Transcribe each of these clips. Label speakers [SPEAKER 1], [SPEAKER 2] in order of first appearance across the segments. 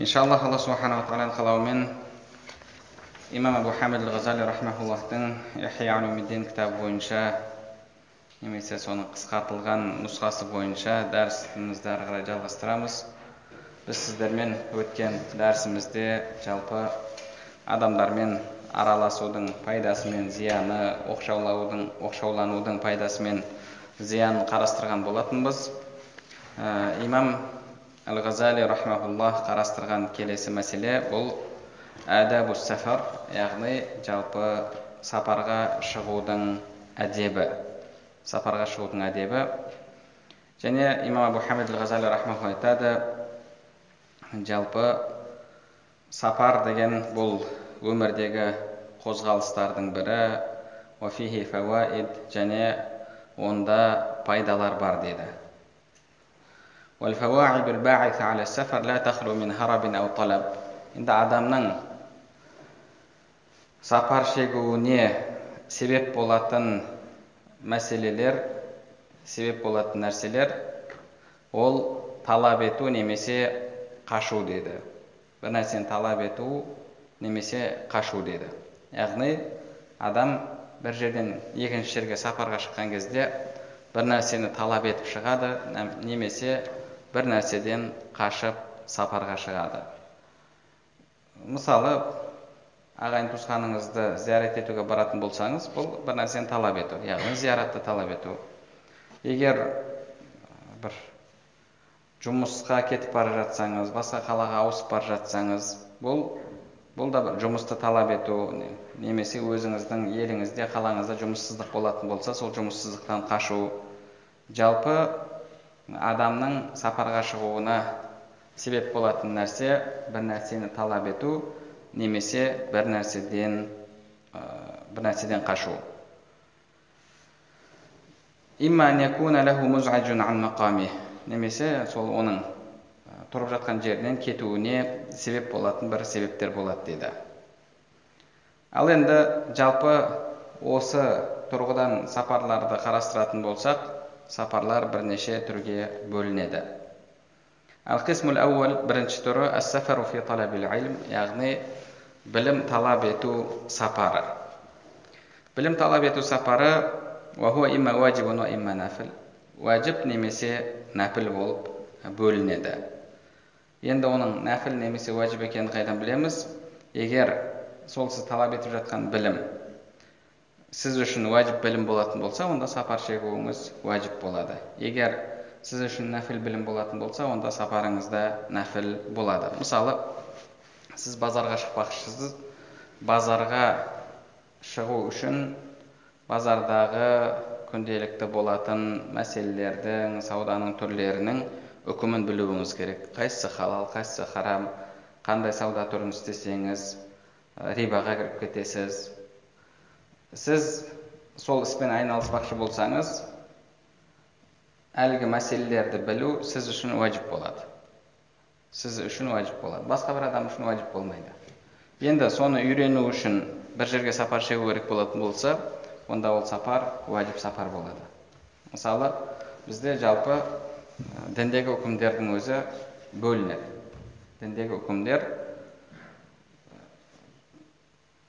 [SPEAKER 1] Иншаллах алла субханала тағаланың қалауымен имам абу хамид ал ғазали рахмауллахтың кітабы бойынша немесе соның қысқартылған нұсқасы бойынша дәрісімізді ары қарай жалғастырамыз біз сіздермен өткен дәрісімізде жалпы адамдармен араласудың пайдасы мен зияны оқшаулаудың оқшауланудың пайдасы мен зиянын қарастырған болатынбыз имам әл ғазали қарастырған келесі мәселе бұл әдәбу сафар яғни жалпы сапарға шығудың әдебі. Сапарға шығудың әдебі. Және имам абу хамид ғазали рахмаулла айтады жалпы сапар деген бұл өмірдегі қозғалыстардың бірі және онда пайдалар бар дейді والفواعد الباعثة على السفر لا تخلو من هرب أو طلب енді адамның сапар шегуіне себеп болатын мәселелер себеп болатын нәрселер ол талап ету немесе қашу деді бір нәрсені талап ету немесе қашу деді яғни адам бір жерден екінші жерге сапарға шыққан кезде бір нәрсені талап етіп шығады немесе бір нәрседен қашып сапарға шығады. Мысалы ағайын туысқаныңызды зиярат етуге баратын болсаңыз бұл бір нәрсені талап ету яғни зияратты талап ету. Егер бір жұмысқа кетіп бара жатсаңыз басқа қалаға ауысып бара жатсаңыз бұл бұл да бір жұмысты талап ету немесе өзіңіздің еліңізде қалаңызда жұмыссыздық болатын болса сол жұмыссыздықтан қашу. Жалпы адамның сапарға шығуына себеп болатын нәрсе бір нәрсені талап ету немесе бір нәрседен бір нәрседен қашу. Немесе сол оның тұрып жатқан жерінен кетуіне себеп болатын бір себептер болады дейді. Ал енді жалпы осы тұрғыдан сапарларды қарастыратын болсақ сапарлар бірнеше түрге бөлінеді әуәл бірінші түрі әс-сафару фи талабил илм яғни білім талап ету сапары білім талап ету сапары имма уәжибун имма нафил уәжіп немесе нәпіл болып бөлінеді енді оның нәпіл немесе уәжіп екенін қайдан білеміз егер сол сіз талап етіп жатқан білім сіз үшін уәжіп білім болатын болса онда сапар шегуіңіз уәжіп болады. Егер сіз үшін нәпіл білім болатын болса онда сапарыңызда нәпіл болады. Мысалы сіз базарға шықпақшысыз. Базарға шығу үшін базардағы күнделікті болатын мәселелердің сауданың түрлерінің үкімін білуіңіз керек. Қайсысы халал қайсысы харам қандай сауда түрін істесеңіз рибаға кіріп кетесіз. Сіз сол іспен айналыспақшы болсаңыз әлгі мәселелерді білу сіз үшін уәжіп болады. Сіз үшін уәжіп болады. Басқа бір адам үшін уәжіп болмайды. Енді соны үйрену үшін бір жерге сапар шегу керек болатын болса онда ол сапар уәжіп сапар болады. Мысалы бізде жалпы діндегі үкімдердің өзі бөлінеді. Діндегі үкімдер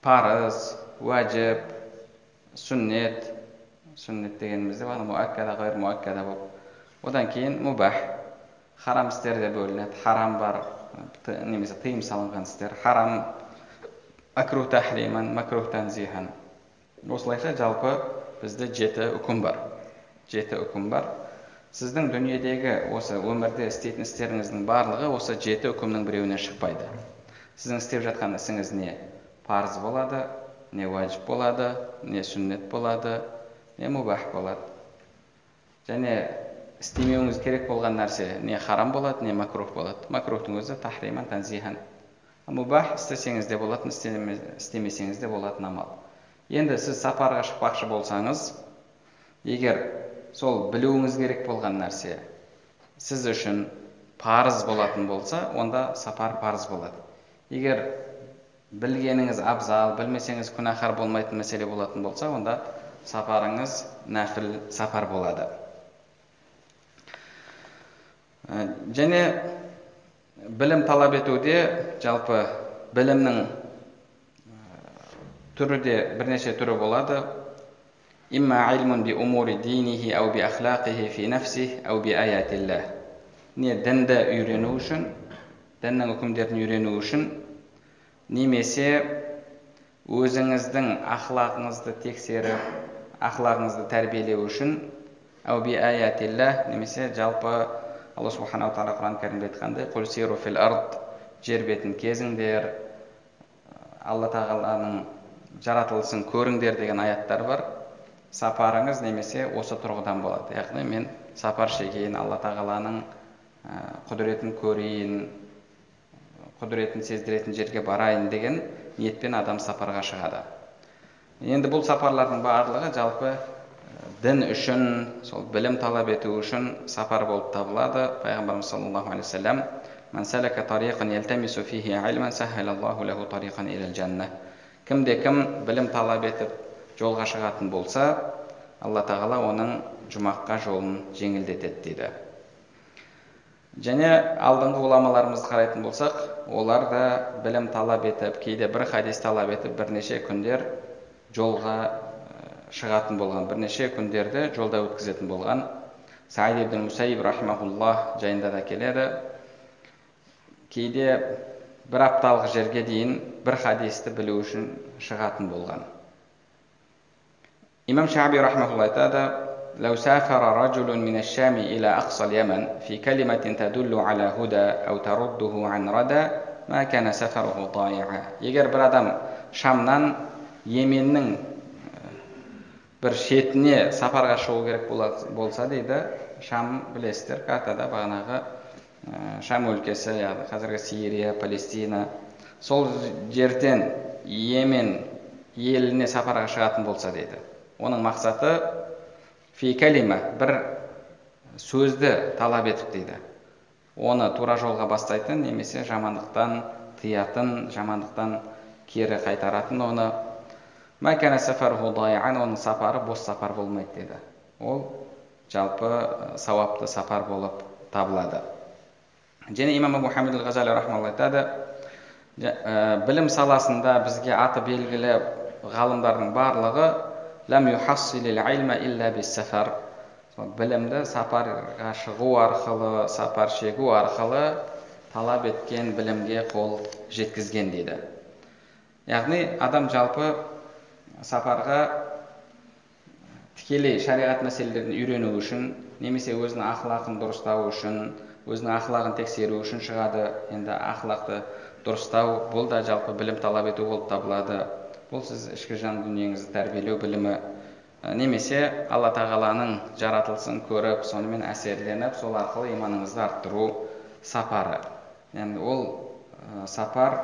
[SPEAKER 1] парыз уәжіп сүннет сүннет дегенімізде бағана муаккада ғайр муаккада болып одан кейін мубах харам істер де бөлінеді харам бар немесе тыйым салынған істер харам макрух тахриман макрух танзихан осылайша жалпы бізде жеті үкім бар жеті үкім бар сіздің дүниедегі осы өмірде істейтін істеріңіздің барлығы осы жеті үкімнің біреуінен шықпайды сіздің істеп жатқан ісіңіз не парыз болады не уәжіп болады не сүннет болады не мубах болады және істемеуіңіз керек болған нәрсе не харам болады не макрух болады макрухтың өзі тахриман танзихан мубах істесеңіз де болатын істемесеңіз де болатын амал енді сіз сапарға шықпақшы болсаңыз егер сол білуіңіз керек болған нәрсе сіз үшін парыз болатын болса онда сапар парыз болады егер білгеніңіз абзал білмесеңіз күнәһар болмайтын мәселе болатын болса онда сапарыңыз нәпіл сапар болады. Ә, және білім талап етуде жалпы білімнің түрі де бірнеше түрі болады. Не дінді үйрену үшін діннің үкімдерін үйрену үшін немесе өзіңіздің ақлағыңызды тексеріп ақлағыңызды тәрбиелеу үшін немесе жалпы алла субханала тағала құран кәрімде айтқандай жер бетін кезіңдер алла тағаланың жаратылысын көріңдер деген аяттар бар. Сапарыңыз немесе осы тұрғыдан болады. Яғни мен сапар шегейін алла тағаланың құдіретін көрейін құдіретін сездіретін жерге барайын деген ниетпен адам сапарға шығады. Енді бұл сапарлардың барлығы жалпы дін үшін сол білім талап ету үшін сапар болып табылады. Пайғамбарымыз саллаллаху алейхи вассалам кімде кім білім талап етіп жолға шығатын болса алла тағала оның жұмаққа жолын жеңілдетеді дейді. Және алдыңғы ғұламаларымызды қарайтын болсақ олар да білім талап етіп кейде бір хадис талап етіп бірнеше күндер жолға шығатын болған. Бірнеше күндерді жолда өткізетін болған. Саид ибн мусаиб рахимахуллах жайында да келеді. Кейде бір апталық жерге дейін бір хадисті білу үшін шығатын болған. Имам шаби рахмаулла айтады لو سافر رجل من الشام إلى أقصى اليمن في كلمة تدل على هدى أو ترده عن ردى ما كان سفره ضائعا егер бір адам шамнан йеменнің бір шетіне сапарға шығу керек болса дейді шам білесіздер картада бағанағы ә, шам өлкесі яғни қазіргі сирия палестина сол жерден йемен еліне сапарға шығатын болса дейді оның мақсаты фи бір сөзді талап етіп дейді. Оны тура жолға бастайтын немесе жамандықтан тыятын жамандықтан кері қайтаратын оны оның сапары бос сапар болмайды деді ол жалпы сауапты сапар болып табылады. Және имам хамид ғазали айтады білім саласында бізге аты белгілі ғалымдардың барлығы білімді сапарға шығу арқылы сапар шегу арқылы талап еткен білімге қол жеткізген дейді. Яғни адам жалпы сапарға тікелей шариғат мәселелерін үйрену үшін немесе өзінің ақылағын дұрыстау үшін өзінің ақылағын тексеру үшін шығады. Енді ақылақты дұрыстау бұл да жалпы білім талап ету болып табылады. Бұл сіз ішкі жан дүниеңізді тәрбиелеу білімі немесе алла тағаланың жаратылысын көріп сонымен әсерленіп сол арқылы иманыңызды арттыру сапары. Яғни ол сапар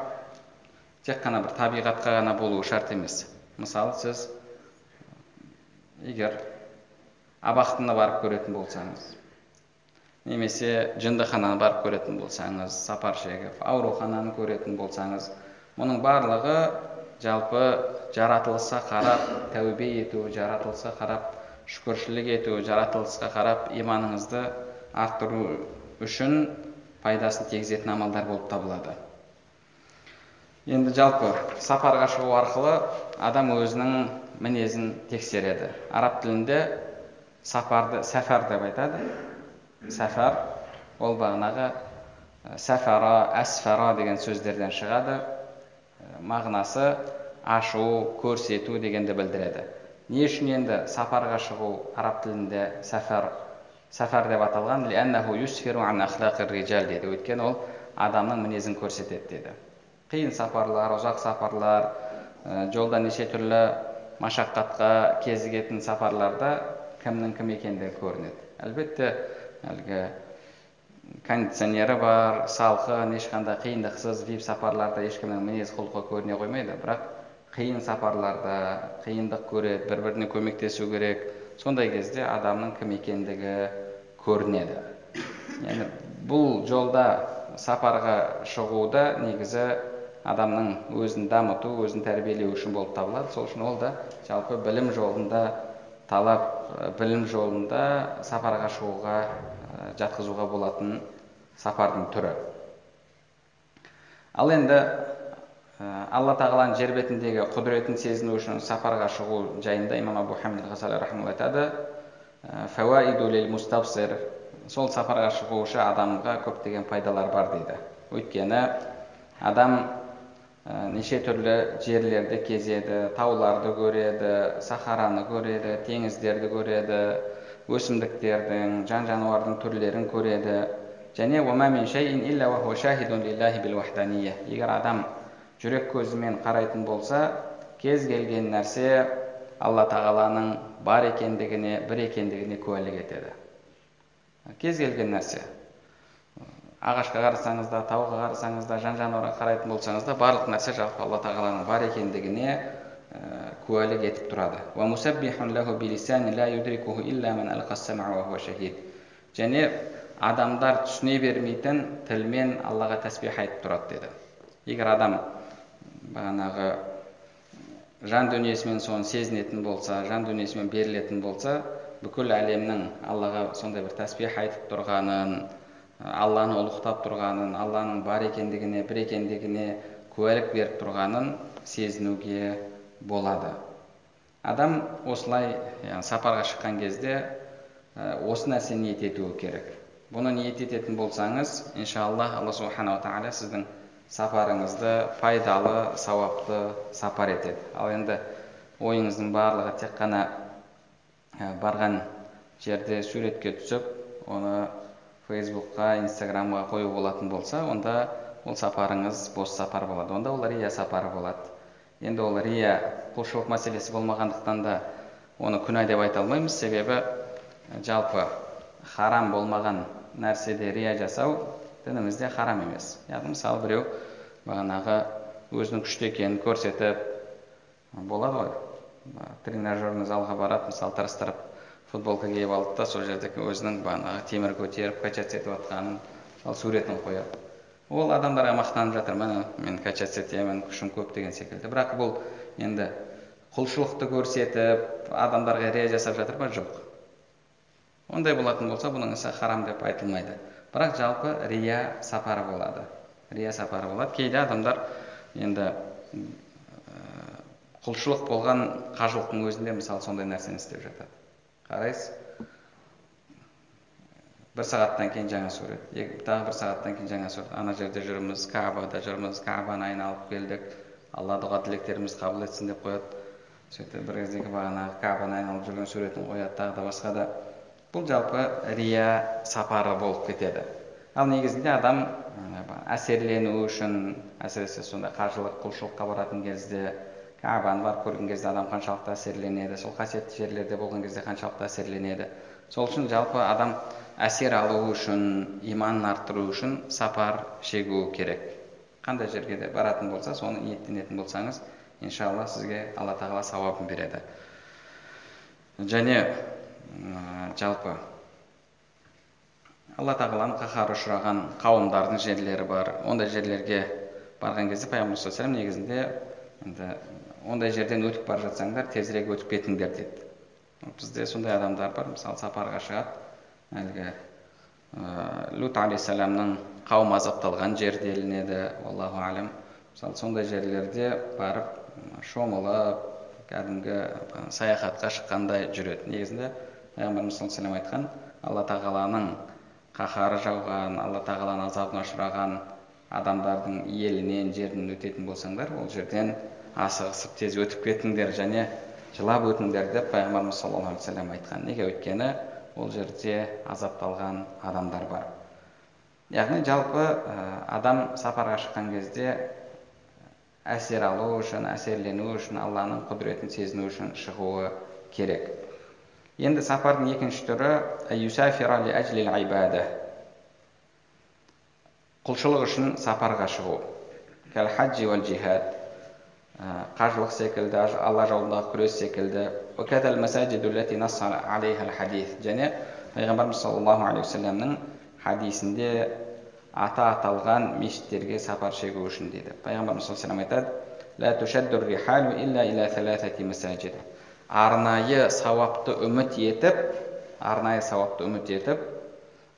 [SPEAKER 1] тек қана бір табиғатқа ғана болуы шарт емес. Мысалы сіз егер абақтыны барып көретін болсаңыз немесе жындыхананы барып көретін болсаңыз сапар шегіп аурухананы көретін болсаңыз мұның барлығы жалпы жаратылысқа қарап тәубе ету жаратылысқа қарап шүкіршілік ету жаратылысқа қарап иманыңызды арттыру үшін пайдасын тигізетін амалдар болып табылады. Енді жалпы сапарға шығу арқылы адам өзінің мінезін тексереді. Араб тілінде сапарды сәфар деп айтады. Сәфар ол бағанағы сәфара әсфара деген сөздерден шығады. Мағынасы ашу көрсету дегенді білдіреді. Не үшін енді сапарға шығу араб тілінде сәфар сәфар деп аталған? Дейді өйткені ол адамның мінезін көрсетеді деді. Қиын сапарлар ұзақ сапарлар ә, жолда неше түрлі машаққатқа кезігетін сапарларда кімнің кім екендігі көрінеді. Әлбетте әлгі кондиционері бар салқын ешқандай қиындықсыз вип сапарларда ешкімнің мінез құлқы көріне қоймайды бірақ қиын сапарларда қиындық көреді бір біріне көмектесу керек сондай кезде адамның кім екендігі көрінеді яғни бұл жолда сапарға шығуда негізі адамның өзін дамыту өзін тәрбиелеу үшін болып табылады сол үшін ол да жалпы білім жолында талап білім жолында сапарға шығуға жатқызуға болатын сапардың түрі. Ал енді алла тағаланың жер бетіндегі құдіретін сезіну үшін сапарға шығу жайында имам абу хамид айтады сол сапарға шығушы адамға көптеген пайдалар бар дейді. Өйткені адам неше түрлі жерлерді кезеді тауларды көреді сахараны көреді теңіздерді көреді өсімдіктердің жан жануардың түрлерін көреді. Және егер адам жүрек көзімен қарайтын болса кез келген нәрсе алла тағаланың бар екендігіне бір екендігіне куәлік етеді. Кез келген нәрсе. Ағашқа қарасаңыз да тауға қарасаңыз да жан жануарға қарайтын болсаңыз да барлық нәрсе жалпы алла тағаланың бар екендігіне куәлік етіп тұрады және адамдар түсіне бермейтін тілмен аллаға тәсбих айтып тұрады деді егер адам бағанағы жан дүниесімен соны сезінетін болса жан дүниесімен берілетін болса бүкіл әлемнің аллаға сондай бір тәсбих айтып тұрғанын алланы ұлықтап тұрғанын алланың бар екендігіне бір екендігіне куәлік беріп тұрғанын сезінуге болады. Адам осылай сапарға шыққан кезде осы нәрсені ниет етуі керек. Бұны ниет ететін болсаңыз иншалла алла субханала тағала сіздің сапарыңызды пайдалы сауапты сапар етеді. Ал енді ойыңыздың барлығы тек қана барған жерде суретке түсіп оны фейсбукқа инстаграмға қою болатын болса онда ол сапарыңыз бос сапар болады. Онда ол рия сапары болады. Енді ол рия құлшылық мәселесі болмағандықтан да оны күнә деп айта алмаймыз. Себебі жалпы харам болмаған нәрседе рия жасау дінімізде харам емес. Яғни мысалы біреу бағанағы өзінің күшті екенін көрсетіп болады ғой. Тренажерный залға барады мысалы тырыстырып футболка киіп алды да сол жерде өзінің бағанағы темір көтеріп качаться етіп жатқанын суретін қояды. Ол адамдарға мақтанып жатыр. Міне мен качаться етемін күшім көп деген секілді. Бірақ бұл енді құлшылықты көрсетіп адамдарға рия жасап жатыр ма? Жоқ. Ондай болатын болса бұның ісі харам деп айтылмайды. Бірақ жалпы рия сапары болады. Рия сапары болады. Кейде адамдар енді құлшылық болған қажылықтың өзінде мысалы сондай нәрсені істеп жатады. Қарайсыз? Бір сағаттан кейін жаңа сурет тағы бір сағаттан кейін жаңа сурет ана жерде жүрміз кабада жүрміз кабаны айналып келдік алла дұға тілектерімізді қабыл етсін деп қояды сөйтіп бір кездегі бағанағы кабаны айналып жүрген суретін қояды тағы да басқа да бұл жалпы рия сапары болып кетеді ал негізінде адам әсерлену үшін әсіресе сондай қажылық құлшылыққа баратын кезде кабаны барып көрген кезде адам қаншалықты әсерленеді сол қасиетті жерлерде болған кезде қаншалықты әсерленеді сол үшін жалпы адам әсер алу үшін иманын арттыру үшін сапар шегу керек. Қандай жерге де баратын болса соны ниеттенетін болсаңыз иншалла сізге алла тағала сауабын береді. Және жалпы алла тағаланың қаһары ұшыраған қауымдардың жерлері бар. Ондай жерлерге барған кезде пайғамбар негізінде енді ондай жерден өтіп бара жатсаңдар тезірек өтіп кетіңдер деді. Бізде сондай адамдар бар. Мысалы сапарға шығады. Әлгі ә, лут алейхисаламның қауымы азапталған жер делінеді аллаху әлем мысалы сондай жерлерде барып шомылып кәдімгі саяхатқа шыққандай жүреді. Негізінде пайғамбарымыз саллаллаху айтқан алла тағаланың қаһары жауған алла тағаланың азабына ұшыраған адамдардың елінен жерінен өтетін болсаңдар ол жерден асығысып тез өтіп кетіңдер және жылап өтіңдер деп пайғамбарымыз саллаллаху алейхи вассалам айтқан. Неге өйткені ол жерде азапталған адамдар бар. Яғни жалпы адам сапарға шыққан кезде әсер алу үшін әсерлену үшін алланың құдіретін сезіну үшін шығуы керек. Енді сапардың екінші түрі құлшылық үшін сапарға шығу. Қажылық секілді алла жолындағы күрес секілді. Және пайғамбарымыз саллаллаху алейхи уассаламның хадисінде ата аталған мешіттерге сапар шегу үшін дейді. Пайғамбарымыз саллаллаху алейхи айтады арнайы сауапты үміт етіп арнайы сауапты үміт етіп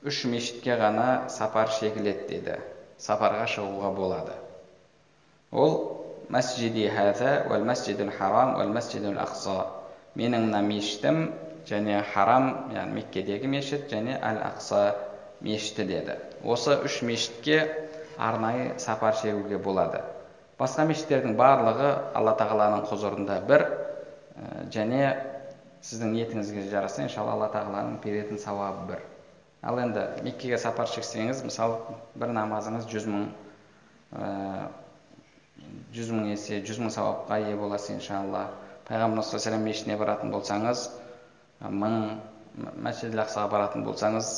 [SPEAKER 1] үш мешітке ғана сапар шегіледі деді сапарға шығуға болады. Ол мәсжиди хәза уәл мәсжидул харам уәл мәсжидул ақса менің мына мешітім және харам яғни меккедегі мешіт және әл ақса мешіті деді осы үш мешітке арнайы сапар шегуге болады басқа мешіттердің барлығы алла тағаланың құзырында бір және сіздің ниетіңізге жараса иншалла алла тағаланың беретін сауабы бір ал енді меккеге сапар шексеңіз мысалы бір намазыңыз жүз мың жүз мың есе жүз мың сауапқа ие боласыз иншалла. Пайғамбарымыз саллаллаху мешітіне баратын болсаңыз мың мәсжид ақсаға баратын болсаңыз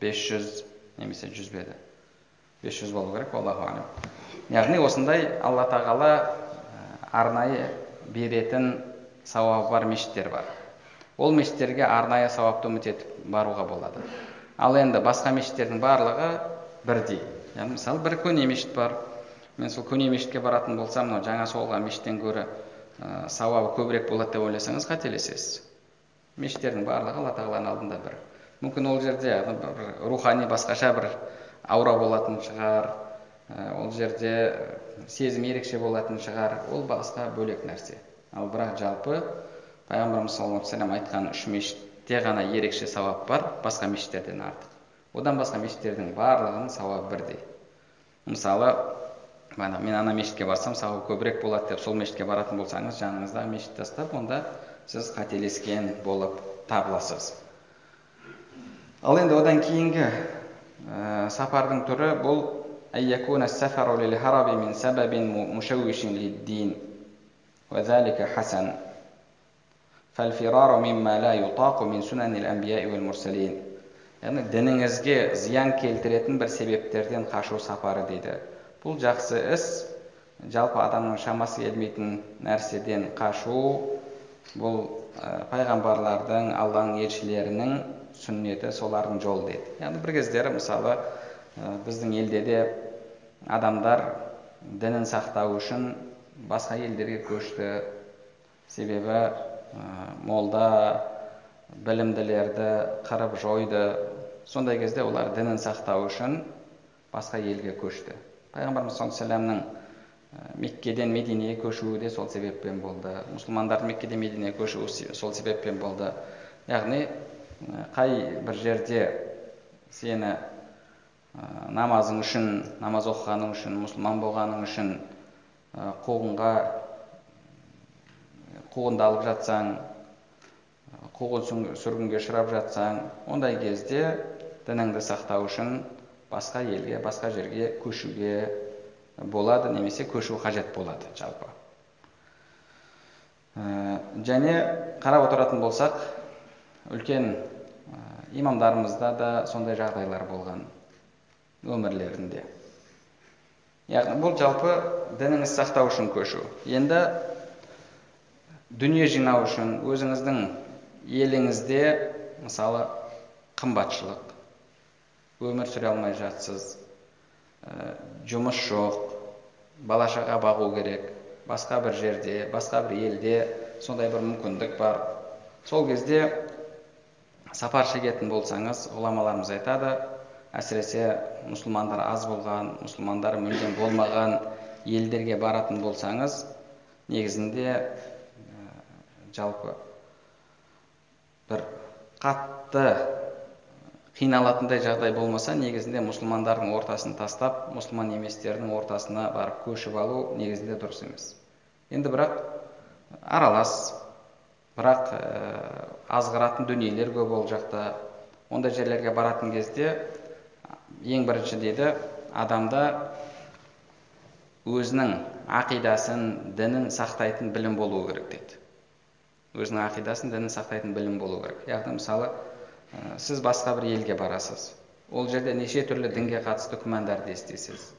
[SPEAKER 1] бес жүз немесе жүз бе еді? бес жүз болу керек аллаху алем яғни осындай алла тағала арнайы беретін сауабы бар мешіттер бар. Ол мешіттерге арнайы сауапты үміт етіп баруға болады. Ал енді басқа мешіттердің барлығы бірдей. Мысалы бір көне мешіт бар. Мен сол көне мешітке баратын болсам мынау жаңа соғылған мешіттен гөрі ә, сауабы көбірек болады деп ойласаңыз қателесесіз. Мешіттердің барлығы алла тағаланың алдында бір. Мүмкін ол жерде бір рухани басқаша бір аура болатын шығар ол жерде сезім ерекше болатын шығар. Ол басқа бөлек нәрсе. Ал бірақ жалпы пайғамбарымыз саллаллаху вассалам айтқан үш мешітте ғана ерекше сауап бар басқа мешіттерден артық. Одан басқа мешіттердің барлығының сауабы бірдей. Мысалы мана мен ана мешітке барсам сауабы көбірек болады деп сол мешітке баратын болсаңыз жаныңызда мешіт тастап онда сіз қателескен болып табыласыз. Ал енді одан кейінгі ә, сапардың түрі бұл яғни дініңізге зиян келтіретін бір себептерден қашу сапары дейді бұл жақсы іс. Жалпы адамның шамасы келмейтін нәрседен қашу. Бұл ә, пайғамбарлардың алланың елшілерінің сүннеті солардың жолы дейді яғни бір кездері мысалы ә, біздің елде де адамдар дінін сақтау үшін басқа елдерге көшті. Себебі ә, молда білімділерді қырып жойды. Сондай кезде олар дінін сақтау үшін басқа елге көшті. Пайғамбарымыз саллаллаху алейхи меккеден мединеге көшуі де сол себеппен болды. Мұсылмандардың меккеден мединеге көшуі сол себеппен болды. Яғни қай бір жерде сені ә, намазың үшін намаз оқығаның үшін мұсылман болғаның үшін қуғынға қуғындалып жатсаң қуғын сүргінге ұшырап жатсаң ондай кезде дініңді сақтау үшін басқа елге басқа жерге көшуге болады немесе көшу қажет болады жалпы. Ә, және қарап отыратын болсақ үлкен ә, имамдарымызда да сондай жағдайлар болған өмірлерінде. Яғни бұл жалпы дініңізді сақтау үшін көшу. Енді дүние жинау үшін өзіңіздің еліңізде мысалы қымбатшылық өмір сүре алмай жатсыз. Ә, жұмыс жоқ бала шаға бағу керек басқа бір жерде басқа бір елде сондай бір мүмкіндік бар. Сол кезде сапар шегетін болсаңыз ғұламаларымыз айтады әсіресе мұсылмандар аз болған мұсылмандар мүлдем болмаған елдерге баратын болсаңыз негізінде ә, жалпы бір қатты қиналатындай жағдай болмаса негізінде мұсылмандардың ортасын тастап мұсылман еместердің ортасына барып көшіп алу негізінде дұрыс емес. Енді бірақ аралас бірақ ә, азғыратын дүниелер көп ол жақта. Ондай жерлерге баратын кезде ең бірінші деді адамда өзінің ақидасын дінін сақтайтын білім болуы керек деді өзінің ақидасын дінін сақтайтын білім болу керек. Яғни мысалы ә, сіз басқа бір елге барасыз. Ол жерде неше түрлі дінге қатысты күмәндарды естисіз?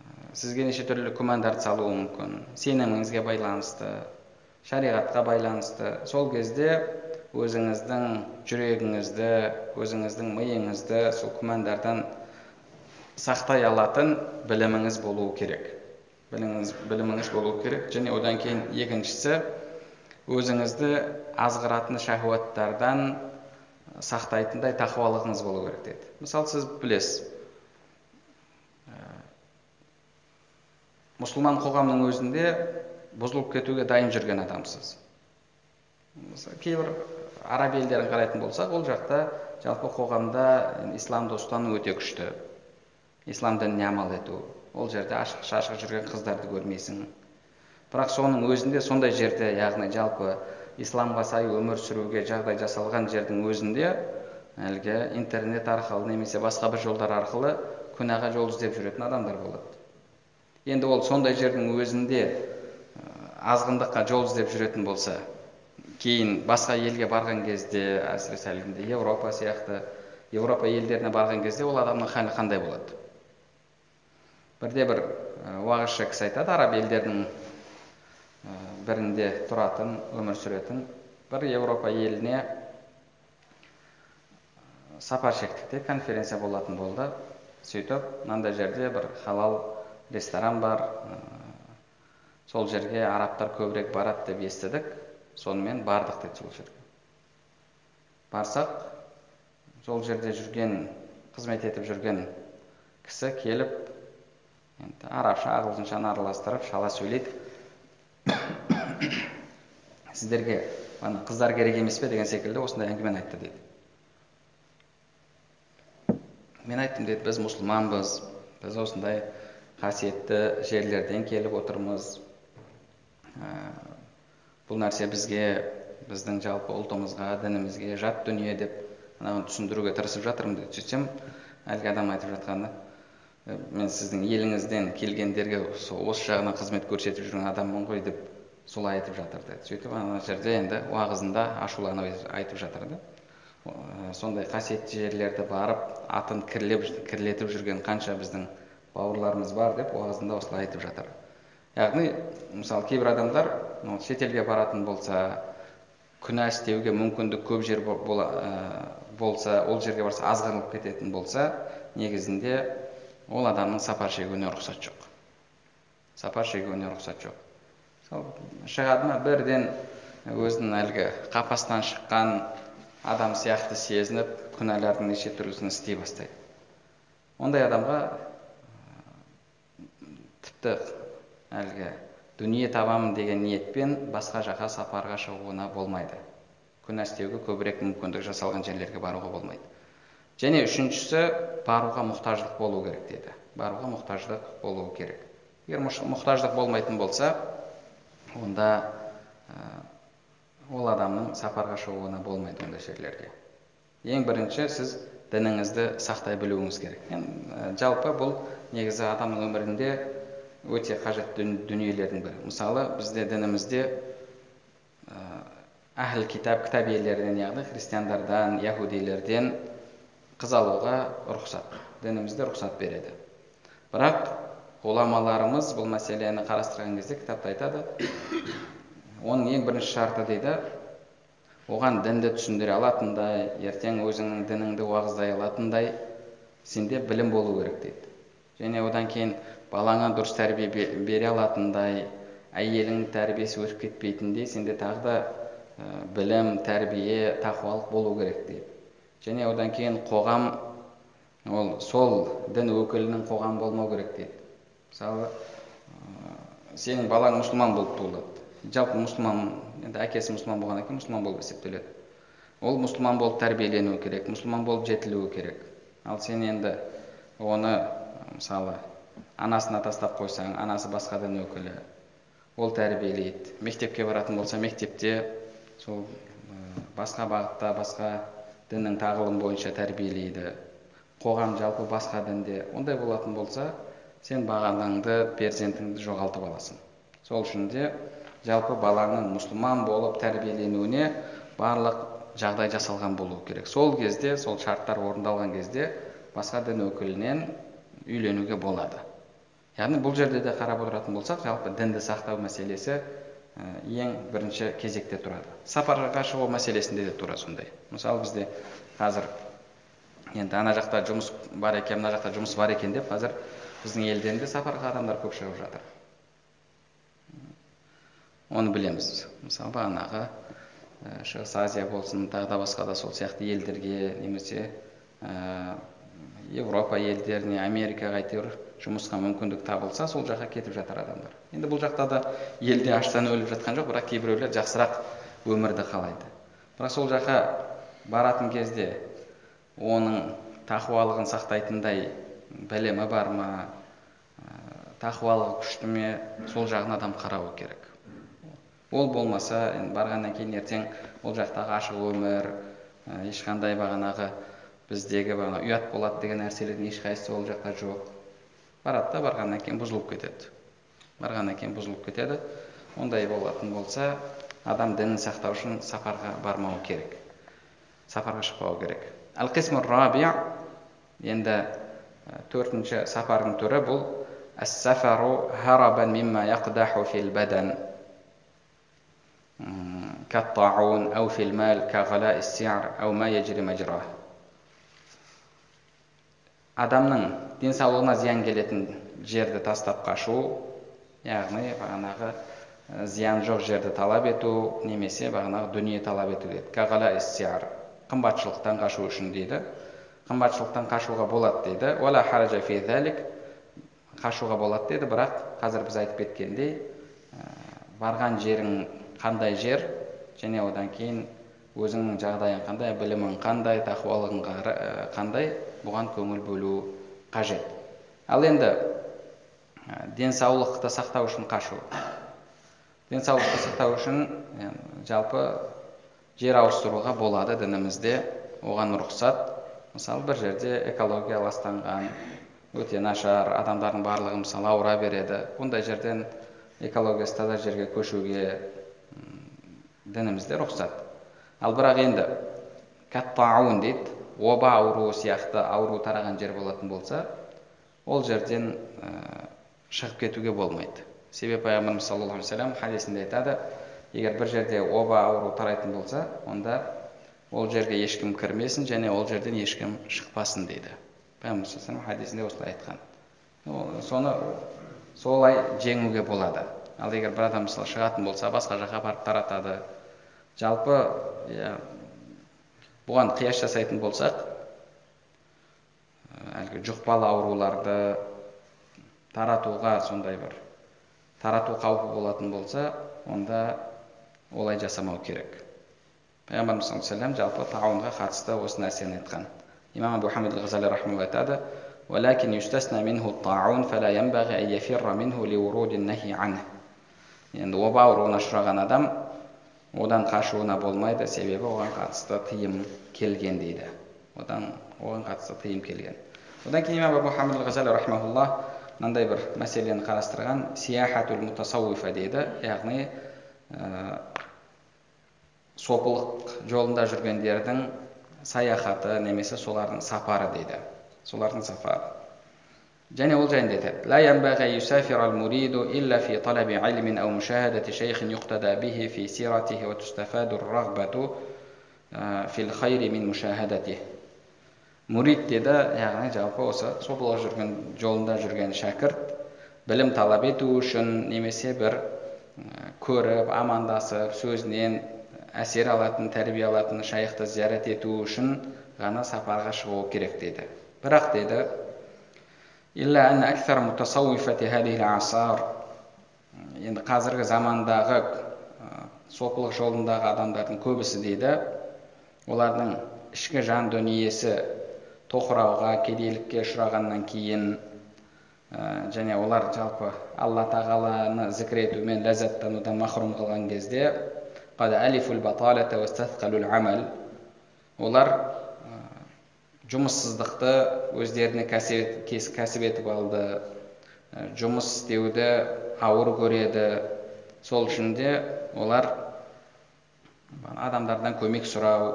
[SPEAKER 1] Ә, сізге неше түрлі күмәндарды салуы мүмкін? Сеніміңізге байланысты шариғатқа байланысты. Сол кезде өзіңіздің жүрегіңізді өзіңіздің миыңызды сол күмәндардан сақтай алатын біліміңіз болуы керек. Біліміңіз, біліміңіз болуы керек. Және одан кейін екіншісі өзіңізді азғыратын шахуаттардан сақтайтындай тақуалығыңыз болу керек деді. Мысалы сіз білесіз ә, мұсылман қоғамның өзінде бұзылып кетуге дайын жүрген адамсыз. Кейбір араб елдерін қарайтын болсақ ол жақта жалпы қоғамда исламды ұстану өте күшті. Ислам дініне амал ету. Ол жерде ашық шашық жүрген қыздарды көрмейсің. Бірақ соның өзінде сондай жерде яғни жалпы исламға сай өмір сүруге жағдай жасалған жердің өзінде әлгі интернет арқылы немесе басқа бір жолдар арқылы күнәға жол іздеп жүретін адамдар болады. Енді ол сондай жердің өзінде азғындыққа жол іздеп жүретін болса кейін басқа елге барған кезде әсіресе әлгінде еуропа сияқты еуропа елдеріне барған кезде ол адамның халі қандай болады? Бірде бір уағызшы кісі айтады араб елдерінің бірінде тұратын өмір сүретін бір еуропа еліне сапар шектік те конференция болатын болды сөйтіп мынандай жерде бір халал ресторан бар сол жерге арабтар көбірек барады деп естідік сонымен бардық деді сол жерге барсақ сол жерде жүрген қызмет етіп жүрген кісі келіп енді арабша ағылшыншаны араластырып шала сөйлейді сіздерге ана қыздар керек емес пе деген секілді осындай әңгімені айтты дейді. Мен айттым деді біз мұсылманбыз біз осындай қасиетті жерлерден келіп отырмыз. Бұл нәрсе бізге біздің жалпы ұлтымызға дінімізге жат дүние деп ананы түсіндіруге тырысып жатырмын деді. Сөйтсем әлгі адам айтып жатқаны мен сіздің еліңізден келгендерге осы жағынан қызмет көрсетіп жүрген адаммын ғой деп солай айтып жатыр деді сөйтіп ана жерде енді уағызында ашуланып айтып жатыр да. Сондай қасиетті жерлерді барып атын кірлеп кірлетіп жүрген қанша біздің бауырларымыз бар деп уағызында осылай айтып жатыр. Яғни мысалы кейбір адамдар шетелге баратын болса күнә істеуге мүмкіндік көп жер бола, болса ол жерге барса азғырылып кететін болса негізінде ол адамның сапар шегуіне рұқсат жоқ. Сапар шегуіне рұқсат жоқ. Мысалы шығады ма бірден өзінің әлгі қапастан шыққан адам сияқты сезініп күнәлардың неше түрлісін істей бастайды. Ондай адамға тіпті әлгі дүние табамын деген ниетпен басқа жаққа сапарға шығуына болмайды. Күнә істеуге көбірек мүмкіндік жасалған жерлерге баруға болмайды. Және үшіншісі баруға мұқтаждық болу керек деді. Баруға мұқтаждық болуы керек. Егер мұқтаждық болмайтын болса онда ә, ол адамның сапарға шығуына болмайды ондай жерлерге ең бірінші сіз дініңізді сақтай білуіңіз керек. Енді жалпы бұл негізі адамның өмірінде өте қажетті дүниелердің бірі. Мысалы бізде дінімізде әхіл китап кітап иелерінен яғни христиандардан яхудилерден қыз алуға рұқсат дінімізде рұқсат береді бірақ ғұламаларымыз бұл мәселені қарастырған кезде кітапта айтады оның ең бірінші шарты дейді оған дінді түсіндіре алатындай ертең өзіңнің дініңді уағыздай алатындай сенде білім болу керек дейді және одан кейін балаңа дұрыс тәрбие бере алатындай әйеліңнің тәрбиесі өтіп кетпейтіндей сенде тағы да білім тәрбие тақуалық болу керек дейді және одан кейін қоғам ол сол дін өкілінің қоғам болмау керек дейді. Мысалы сенің балаң мұсылман болып туылады. Жалпы мұсылман енді әкесі мұсылман болғаннан кейін мұсылман болып есептеледі. Ол мұсылман болып тәрбиеленуі керек мұсылман болып жетілуі керек. Ал сен енді оны мысалы анасына тастап қойсаң анасы басқа дін өкілі ол тәрбиелейді. Мектепке баратын болса мектепте сол басқа бағытта басқа діннің тағылым бойынша тәрбиелейді. Қоғам жалпы басқа дінде ондай болатын болса сен бағанаңды перзентіңді жоғалтып аласың. Сол үшін де жалпы баланың мұсылман болып тәрбиеленуіне барлық жағдай жасалған болу керек. Сол кезде сол шарттар орындалған кезде басқа дін өкілінен үйленуге болады. Яғни бұл жерде де қарап отыратын болсақ жалпы дінді сақтау мәселесі ең бірінші кезекте тұрады. Сапарға шығу мәселесінде де тура сондай. Мысалы бізде қазір енді ана жақта жұмыс бар екен мына жақта жұмыс бар екен деп қазір біздің елден де сапарға адамдар көп шығып жатыр. Оны білеміз мысалы бағанағы шығыс азия болсын тағы да басқа да сол сияқты елдерге немесе ә, европа елдеріне америкаға әйтеуір жұмысқа мүмкіндік табылса сол жаққа кетіп жатыр адамдар. Енді бұл жақта да елде аштан өліп жатқан жоқ бірақ кейбіреулер жақсырақ өмірді қалайды. Бірақ сол жаққа баратын кезде оның тақуалығын сақтайтындай білімі бар ма тақуалығы күшті ме сол жағын адам қарауы керек. Ол болмаса барғаннан кейін ертең ол жақтағы ашық өмір ешқандай бағанағы біздегі бағана ұят болады деген нәрселердің ешқайсысы ол жақта жоқ барады да барғаннан кейін бұзылып кетеді барғаннан кейін бұзылып кетеді ондай болатын болса адам дінін сақтау үшін сапарға бармауы керек сапарға шықпауы керек әл раби енді төртінші сапардың түрі бұл السفر هربا مما يقدح في البدن كالطاعون أو في المال كغلاء السعر أو ما يجري مجراه адамның денсаулығына зиян келетін жерді тастап қашу яғни бағанағы зиян жоқ жерді талап ету немесе бағанағы дүние талап ету деді қымбатшылықтан қашу үшін дейді. Қымбатшылықтан қашуға болады дейді. Қашуға болады деді. Бірақ қазір біз айтып кеткендей барған жерің қандай жер? Және одан кейін өзіңнің жағдайың қандай білімің қандай тақуалығың қандай бұған көңіл бөлу қажет. Ал енді денсаулықты сақтау үшін қашу. Денсаулықты сақтау үшін жалпы жер ауыстыруға болады дінімізде. Оған рұқсат мысалы бір жерде экология ластанған өте нашар адамдардың барлығы мысалы ауыра береді. Ондай жерден экологиясы таза жерге көшуге дінімізде рұқсат. Ал бірақ енді каттаун дейді. Оба ауруы сияқты ауру тараған жер болатын болса ол жерден ә, шығып кетуге болмайды. Себебі пайғамбарымыз саллаллаху алейхи вассалам хадисінде айтады егер бір жерде оба ауру тарайтын болса онда ол жерге ешкім кірмесін және ол жерден ешкім шықпасын дейді. Пайғамбар хадисінде осылай айтқан. Соны солай жеңуге болады. Ал егер бір адам мысалы шығатын болса басқа жаққа барып таратады жалпы иә бұған қияс жасайтын болсақ әлгі жұқпалы ауруларды таратуға сондай бір тарату қаупі болатын болса онда олай жасамау керек пайғамбарымыз саллаллаху жалпы тауынға қатысты осы нәрсені айтқан имам абу хамид ғазали рахмалла айтады ولكن يستثنى منه الطاعون فلا ينبغي أن يفر منه لورود النهي عنه енді оба ауруына ұшыраған адам одан қашуына болмайды. Себебі оған қатысты тыйым келген дейді. Одан оған қатысты тыйым келген. Одан кейін имам абу хамид ғазали мынандай бір мәселені қарастырған. Сияхатул мутасауифа дейді. Яғни ә, сопылық жолында жүргендердің саяхаты немесе солардың сапары дейді. Солардың сапары және ол жайында айтады мурид деді яғни жалпы осы сопылық жүрген жолында жүрген шәкірт білім талап ету үшін немесе бір көріп амандасып сөзінен әсер алатын тәрбие алатын шайықты зиярат ету үшін ғана сапарға шығу керек дейді бірақ деді енді қазіргі замандағы сопылық жолындағы адамдардың көбісі дейді. Олардың ішкі жан дүниесі тоқырауға кедейлікке ұшырағаннан кейін және олар жалпы алла тағаланы зікір етумен ләззаттанудан махрұм қалған кезде олар жұмыссыздықты өздеріне кәсіп етіп алды жұмыс істеуді ауыр көреді. Сол үшін де олар адамдардан көмек сұрау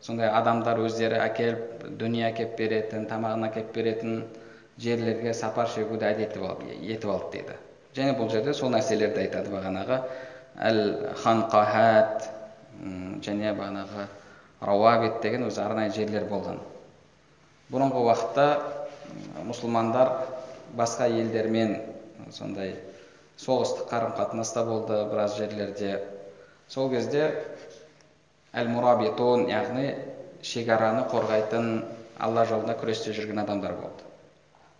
[SPEAKER 1] сондай адамдар өздері әкеліп дүние әкеліп беретін тамағын әкеліп беретін жерлерге сапар шегуді әдет етіп алды дейді. Және бұл жерде сол нәрселерді айтады бағанағы әл ханқахат және бағанағы рауабит деген өзі арнайы жерлер болған. Бұрынғы уақытта мұсылмандар басқа елдермен сондай соғыстық қарым қатынаста болды біраз жерлерде. Сол кезде әл мурабитун яғни шекараны қорғайтын алла жолында күресте жүрген адамдар болды.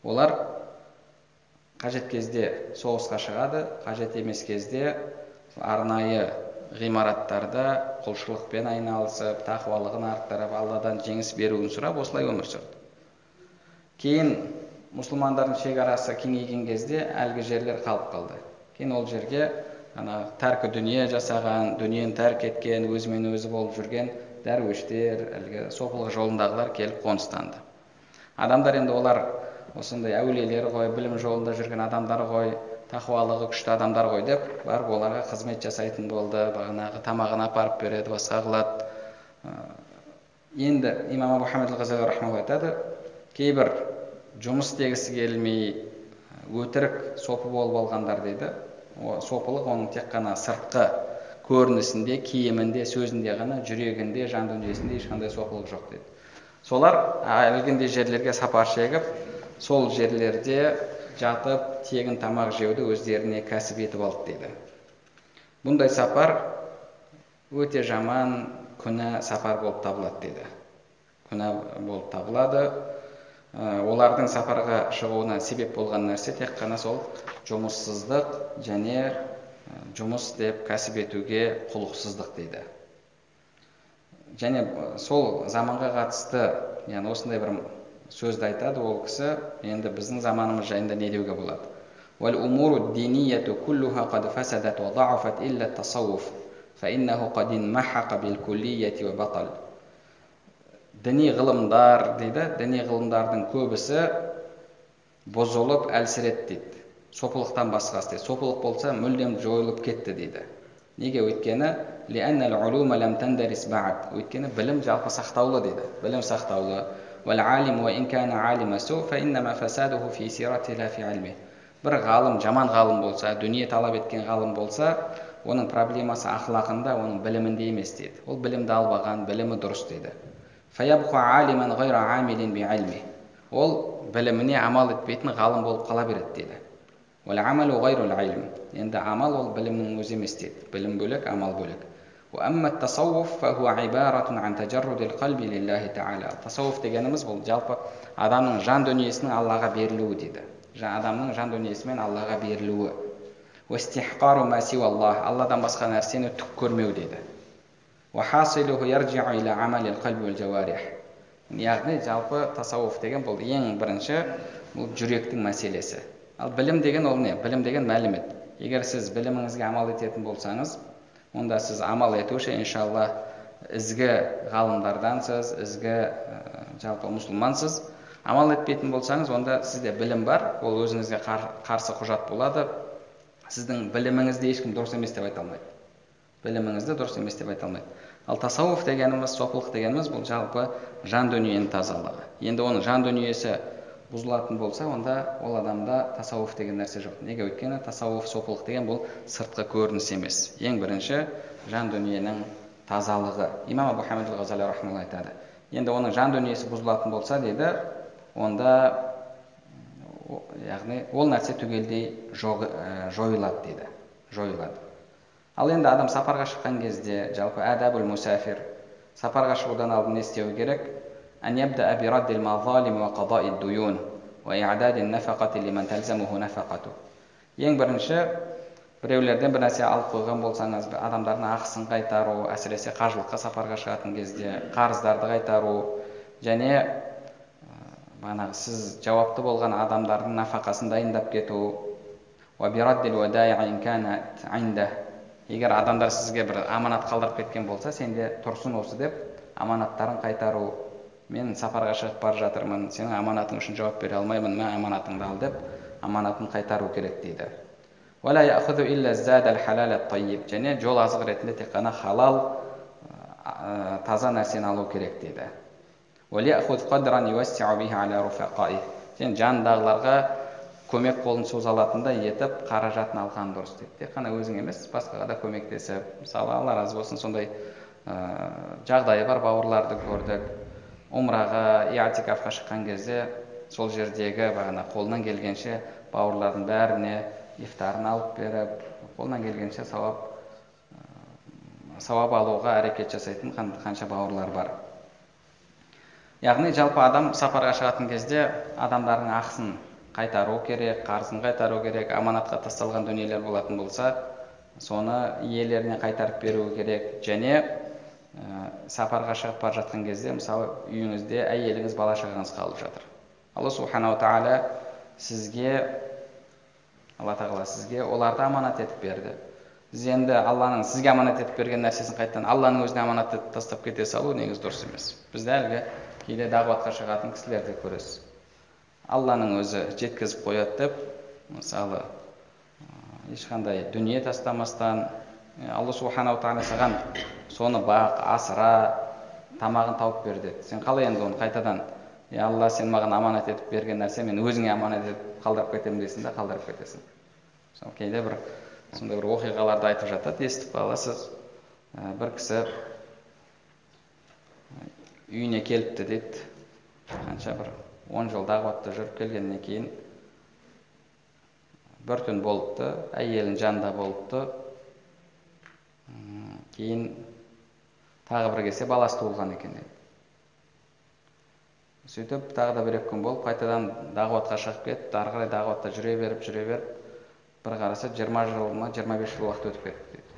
[SPEAKER 1] Олар қажет кезде соғысқа шығады қажет емес кезде арнайы ғимараттарда құлшылықпен айналысып тақуалығын арттырып алладан жеңіс беруін сұрап осылай өмір сүрді. Кейін мұсылмандардың шекарасы кеңейген кезде әлгі жерлер қалып қалды. Кейін ол жерге ана тәркі дүние жасаған дүниені тәрк еткен өзімен өзі болып жүрген дәруіштер әлгі сопылық жолындағылар келіп қоныстанды. Адамдар енді олар осындай әулиелер ғой білім жолында жүрген адамдар ғой тақуалығы күшті адамдар ғой деп барып оларға қызмет жасайтын болды бағанағы тамағын апарып береді басқа қылады. Енді имам айтады кейбір жұмыс істегісі келмей өтірік сопы болып алғандар дейді. Сопылық оның тек қана сыртқы көрінісінде киімінде сөзінде ғана жүрегінде жан дүниесінде ешқандай сопылық жоқ дейді. Солар әлгіндей жерлерге сапар шегіп сол жерлерде жатып тегін тамақ жеуді өздеріне кәсіп етіп алды дейді. Бұндай сапар өте жаман күнә сапар болып табылады дейді. Күнә болып табылады. Олардың сапарға шығуына себеп болған нәрсе тек қана сол жұмыссыздық және жұмыс деп кәсіп етуге құлықсыздық дейді. Және сол заманға қатысты яғни осындай бір сөзді айтады ол кісі енді біздің заманымыз жайында не деуге болады? діни ғылымдар дейді. Діни ғылымдардың көбісі бұзылып әлсіреді дейді. Сопылықтан басқасы дейді сопылық болса мүлдем жойылып кетті дейді. Неге? Өйткені өйткені білім жалпы сақтаулы дейді. Білім сақтаулы. Бір ғалым жаман ғалым болса дүние талап еткен ғалым болса оның проблемасы ақылақында оның білімінде емес дейді. Ол білімді алып алған білімі дұрыс дейді ол біліміне амал етпейтін ғалым болып қала береді деді. енді амал ол білімнің өзі емес дейді білім бөлек амал бөлек. тасауф дегеніміз бұл жалпы адамның жан дүниесінің аллаға берілуі дейді адамның жан дүниесімен аллаға берілуі. Алладан басқа нәрсені түк көрмеу дейді дейді яғни жалпы тасауф деген бұл ең бірінші бұл жүректің мәселесі ал білім деген ол не білім деген мәлімет егер сіз біліміңізге амал ететін болсаңыз онда сіз амал етуші иншалла ізгі ғалымдардансыз ізгі ә, жалпы мұсылмансыз амал етпейтін болсаңыз онда сізде білім бар ол өзіңізге қарсы құжат болады сіздің біліміңізді ешкім дұрыс емес деп айта алмайды біліміңізді дұрыс емес деп айта алмайды ал тасауф дегеніміз сопылық дегеніміз бұл жалпы жан дүниенің тазалығы. Енді оның жан дүниесі бұзылатын болса онда ол адамда тасауф деген нәрсе жоқ. Неге? Өйткені тасауф сопылық деген бұл сыртқы көрініс емес. Ең бірінші жан дүниенің тазалығы. Имам абу хамид ғазали айтады. Енді оның жан дүниесі бұзылатын болса дейді онда яғни ол нәрсе түгелдей жойылады дейді. Жойылады ал енді адам сапарға шыққан кезде жалпы әдәбул мусафир сапарға шығудан алдын не істеу керек? Ең бірінші біреулерден бір нәрсе алып қойған болсаңыз адамдардың ақысын қайтару әсіресе қажылыққа сапарға шығатын кезде қарыздарды қайтару және бағанағы сіз жауапты болған адамдардың нафақасын дайындап кету егер адамдар сізге бір аманат қалдырып кеткен болса сенде тұрсын осы деп аманаттарын қайтару мен сапарға шығып бара жатырмын сенің аманатың үшін жауап бере алмаймын мә аманатыңды ал деп аманатын қайтару керек дейді. Және жол азық ретінде тек қана халал таза нәрсені алу керек дейді. Және жанындағыларға көмек қолын соза алатындай етіп қаражатын алған дұрыс дейді тек қана өзің емес басқаға да көмектесіп мысалы алла разы болсын сондай ә, жағдайы бар бауырларды көрдік. Умраға иатикафқа шыққан кезде сол жердегі бағана қолынан келгенше бауырлардың бәріне ифтарын алып беріп қолынан келгенше сауап сауап алуға әрекет жасайтын қанша бауырлар бар. Яғни жалпы адам сапарға шығатын кезде адамдардың ақысын қайтару керек қарызын қайтару керек аманатқа тасталған дүниелер болатын болса соны иелеріне қайтарып беру керек. Және ә, сапарға шығып бара жатқан кезде мысалы үйіңізде әйеліңіз бала шағаңыз қалып жатыр. Алла субханала тағала сізге алла тағала сізге оларды аманат етіп берді. Сіз енді алланың сізге аманат етіп берген нәрсесін қайтадан алланың өзіне аманат етіп тастап кете салу негізі дұрыс емес. Бізді әлгі кейде дағуатқа шығатын кісілерді көресіз. Алланың өзі жеткізіп қояды деп мысалы ешқандай дүние тастамастан алла субханала тағала саған соны бақ асыра тамағын тауып бер деді. Сен қалай енді оны қайтадан е алла сен маған аманат етіп берген нәрсе мен өзіңе аманат етіп қалдырып кетемін дейсің да қалдырып кетесің. Мысалы кейде бір сондай бір оқиғаларды айтып жатады естіп қаласыз бір кісі үйіне келіпті дейді қанша бір он жыл дағуатта жүріп келгеннен кейін бір түн болыпты әйелінің жанында болыпты. Кейін тағы бір келсе баласы туылған екен сөйтіп тағы да бір екі күн болып қайтадан дағуатқа шығып кетті. Ары қарай дағуатта жүре беріп жүре беріп бір қараса жиырма жыл ма жиырма бес жыл уақыт өтіп кетті дейді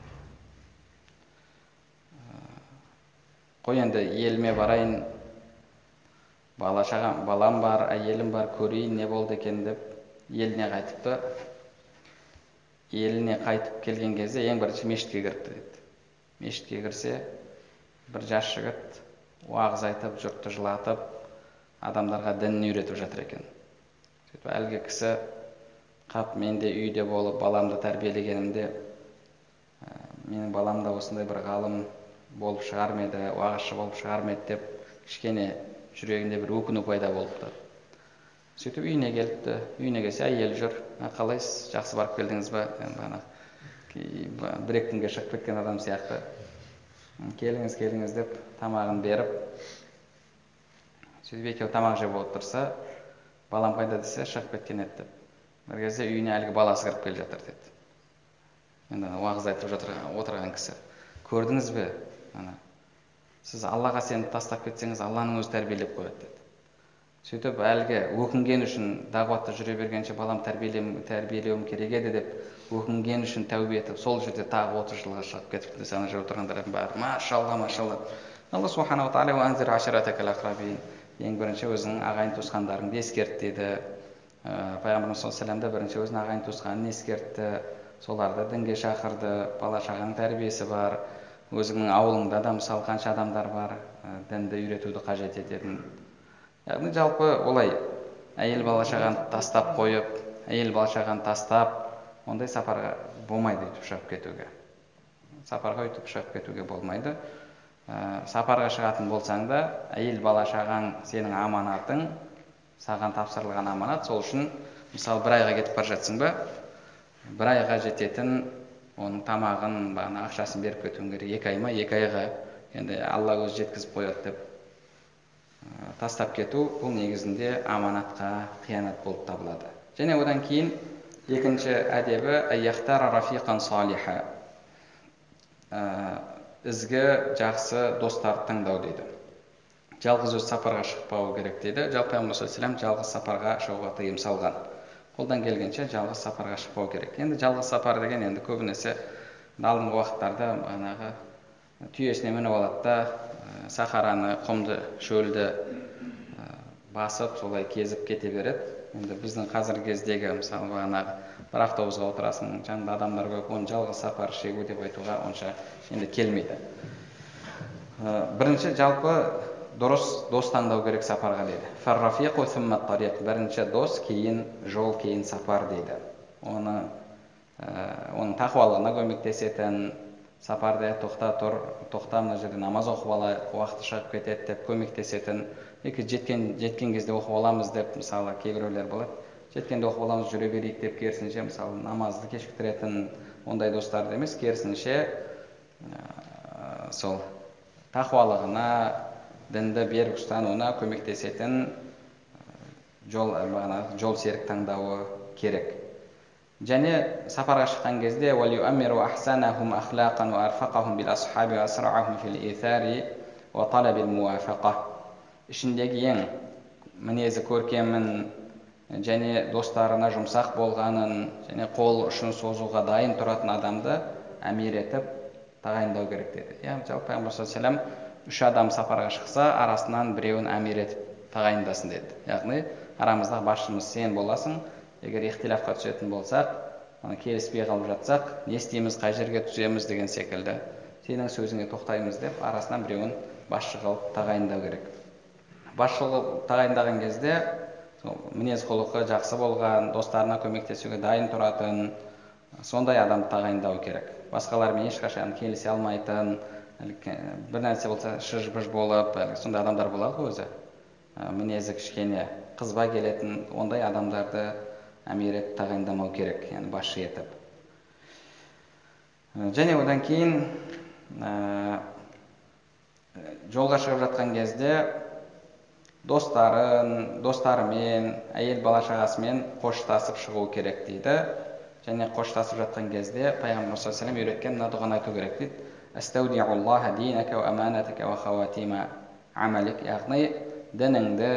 [SPEAKER 1] қой енді еліме барайын бала шағам балам бар әйелім бар көрейін не болды екен деп еліне қайтыпты еліне қайтып келген кезде ең бірінші мешітке кіріпті дейді мешітке кірсе бір жас жігіт уағыз айтып жұртты жылатып адамдарға дінін үйретіп жатыр екен. Сөйтіп әлгі кісі қап мен де үйде болып баламды тәрбиелегенімде ә, менің балам да осындай бір ғалым болып шығар ма еді уағызшы болып шығар ма еді деп кішкене жүрегінде бір өкіну пайда болыпты сөйтіп үйіне келіпті. Үйіне келсе әйелі жүр. Қалайсыз? Жақсы барып келдіңіз ба? Ана бір екі күнге шығып кеткен адам сияқты. Келіңіз келіңіз деп тамағын беріп сөйтіп екеуі тамақ жеп отырса балам қайда? десе шығып кеткен еді деп. Бір кезде үйіне әлгі баласы кіріп келе жатыр деді. Енді уағыз айтып жатыр отырған кісі. Көрдіңіз бе? ана. Сіз аллаға сеніп тастап кетсеңіз алланың өзі тәрбиелеп қояды деді. Сөйтіп әлгі өкінген үшін дағуатта жүре бергенше балам тәрбиелеуім керек еді деп өкінген үшін тәубе етіп сол жерде тағы отыз жылға шығып кетіпті ана жерде отырғандардың бәрі машалла машалла алла субханала тағала ең бірінші өзіңнің ағайын туысқандарыңды ескерт деді ә, пайғамбарымыз саллаллаху алейhi бірінші өзінің ағайын туысқанын ескертті. Соларды дінге шақырды. Бала шағаның тәрбиесі бар. Өзіңнің ауылыңда да мысалы қанша адамдар бар дінді үйретуді қажет ететін. Яғни жалпы олай әйел бала шағаны тастап қойып әйел бала шағаны тастап ондай сапарға болмайды өйтіп шығып кетуге. Сапарға өйтіп шығып кетуге болмайды. Сапарға шығатын болсаң да әйел бала шағаң сенің аманатың саған тапсырылған аманат сол үшін мысалы бір айға кетіп бара жатсың ба? Бір айға жететін оның тамағын бағана ақшасын беріп кетуің керек. Екі ай ма? Екі айға енді алла өзі жеткізіп қояды деп тастап кету бұл негізінде аманатқа қиянат болып табылады. Және одан кейін екінші әдебі ә, ізгі жақсы достарды таңдау дейді. Жалғыз өзі сапарға шықпау керек дейді. Жалпы пайғамбар жалғыз сапарға шығуға тыйым салған. Қолдан келгенше жалғыз сапарға шықпау керек. Енді жалғыз сапар деген енді көбінесе алдыңғы уақыттарда бағанағы түйесіне мініп алады да ә, сахараны құмды шөлді ә, басып солай кезіп кете береді. Енді біздің қазіргі кездегі мысалы бағанағы бір автобусқа отырасың жанында адамдар көп оны жалғыз сапар шегу деп айтуға онша енді келмейді. Ә, бірінші жалпы дұрыс дос таңдау керек сапарға дейді. Бірінші дос кейін жол кейін сапар дейді. Оны оның тақуалығына көмектесетін сапарда тоқта тұр. Тоқта мына жерде намаз оқып алайық уақыты шығып кетеді деп көмектесетін. Екі жеткен жеткен кезде оқып аламыз деп мысалы кейбіреулер болады. Жеткенде оқып аламыз жүре берейік деп керісінше мысалы намазды кешіктіретін ондай достарды емес. Керісінше ә, сол тақуалығына дінді берік ұстануына көмектесетін жол бағанағы жол серік таңдауы керек. Және сапарға шыққан кезде ішіндегі ең мінезі көркемін және достарына жұмсақ болғанын және қол ұшын созуға дайын тұратын адамды әмір етіп тағайындау керек деді. Иә жалпы пайғамбар саллаллаху үш адам сапарға шықса арасынан біреуін әмір етіп тағайындасын деді. Яғни арамыздағы басшымыз сен боласың. Егер ихтилафқа түсетін болсақ келіспей қалып жатсақ не істейміз қай жерге түсеміз деген секілді. Сенің сөзіңе тоқтаймыз деп арасынан біреуін басшы қылып тағайындау керек. Басшы қылып тағайындаған кезде мінез құлқы жақсы болған достарына көмектесуге дайын тұратын сондай адамды тағайындау керек. Басқалармен ешқашан келісе алмайтын бір нәрсе болса шыж быж болып сондай адамдар болады ғой өзі. Мінезі кішкене қызба келетін ондай адамдарды әмір етіп тағайындамау керек яғни басшы етіп. Және одан кейін ә, жолға шығып жатқан кезде достарын достарымен әйел бала шағасымен қоштасып шығу керек дейді. Және қоштасып жатқан кезде пайғамбар саллаллаху алейhi үйреткен мына дұғаны айту керек дейді. Яғни дініңді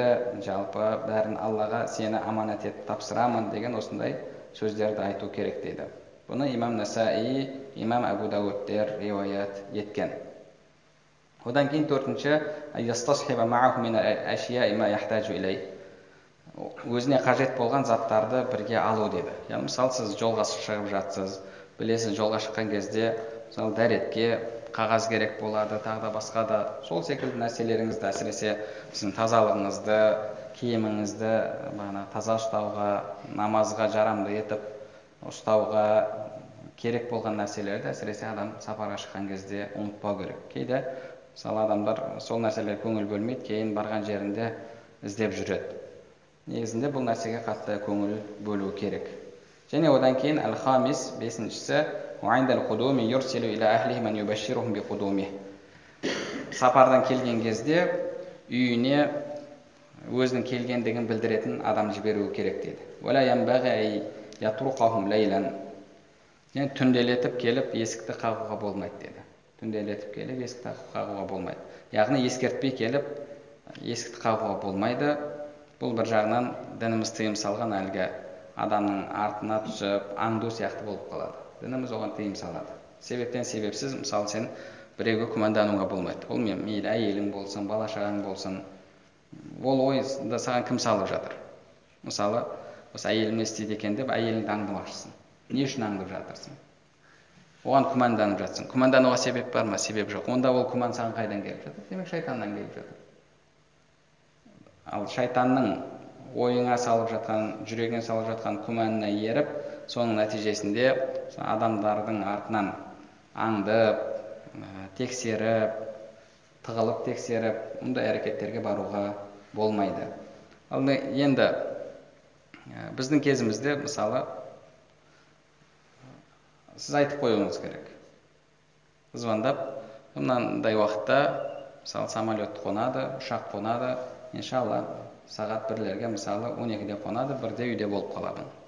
[SPEAKER 1] жалпы бәрін аллаға сені аманат етіп тапсырамын деген осындай сөздерді айту керек дейді. Бұны имам насаи имам әбу дәуудтер риуаят еткен. Одан кейін төртінші өзіне қажет болған заттарды бірге алу деді яғни мысалы сіз жолға шығып жатсыз білесіз жолға шыққан кезде мысалы дәретке қағаз керек болады тағы да басқа да сол секілді нәрселеріңізді әсіресе сіздің тазалығыңызды киіміңізді бағана таза ұстауға намазға жарамды етіп ұстауға керек болған нәрселерді әсіресе адам сапарға шыққан кезде ұмытпау керек. Кейде мысалы адамдар сол нәрселерге көңіл бөлмейді кейін барған жерінде іздеп жүреді. Негізінде бұл нәрсеге қатты көңіл бөлу керек. Және одан кейін әл хамис бесіншісі сапардан келген кезде үйіне өзінің келгендігін білдіретін адам жіберуі керек дейді. Түнделетіп келіп есікті қағуға болмайды деді. Түнделетіп келіп есікті қағуға болмайды. Яғни ескертпей келіп есікті қағуға болмайды. Бұл бір жағынан дініміз тыйым салған әлгі адамның артына түсіп аңду сияқты болып қалады. Дініміз оған тыйым салады. Себептен себепсіз мысалы сен біреуге күмәндануға болмайды. Ол мейлі әйелің болсын бала шағаң болсын ол ойды саған кім салып жатыр? Мысалы осы әйелім не істейді екен деп әйеліңді аңдымақшысың. Не үшін аңдып жатырсың? Оған күмәнданып жатсың. Күмәндануға себеп бар ма? Себеп жоқ. Онда ол күмән саған қайдан келіп жатыр? Демек шайтаннан келіп жатыр. Ал шайтанның ойыңа салып жатқан жүрегіңе салып жатқан күмәніне еріп соның нәтижесінде адамдардың артынан аңдып тексеріп тығылып тексеріп мұндай әрекеттерге баруға болмайды. Ал енді біздің кезімізде мысалы сіз айтып қоюыңыз керек. Звондап мынандай уақытта мысалы самолет қонады ұшақ қонады иншалла сағат бірлерге мысалы он екіде қонады бірде үйде болып қаламын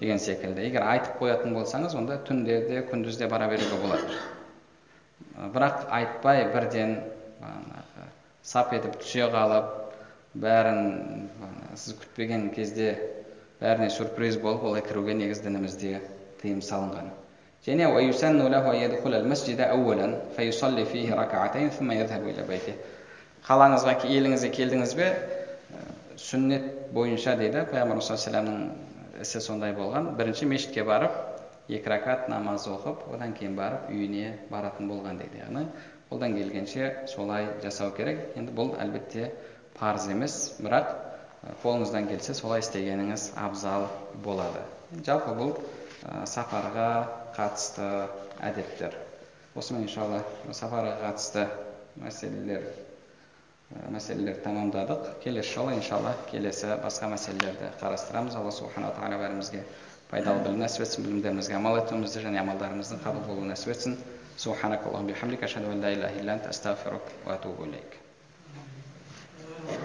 [SPEAKER 1] деген секілді. егер айтып қоятын болсаңыз онда түнде де күндіз де бара беруге болады. Бірақ айтпай бірден сап етіп түсе қалып бәрін сіз күтпеген кезде бәріне сюрприз болып олай кіруге негізі дінімізде тыйым салынған. Және қалаңызға еліңізге келдіңіз бе? Сүннет бойынша дейді пайғамбар саллаллаху ісі сондай болған. Бірінші мешітке барып екі ракат намаз оқып одан кейін барып үйіне баратын болған дейді. Яғни қолдан келгенше солай жасау керек. Енді бұл әлбетте парыз емес. Бірақ қолыңыздан келсе солай істегеніңіз абзал болады. Жалпы бұл сапарға қатысты әдеттер осымен иншалла сапарға қатысты мәселелер мәселелерді тәмамдадық. Келесі жолы иншалла келесі басқа мәселелерді қарастырамыз. Алла субхана тағала бәрімізге пайдалы білім нәсіп етсін білімдерімізге амал етуімізді және амалдарымыздың қабыл болуын нәсіп етсін.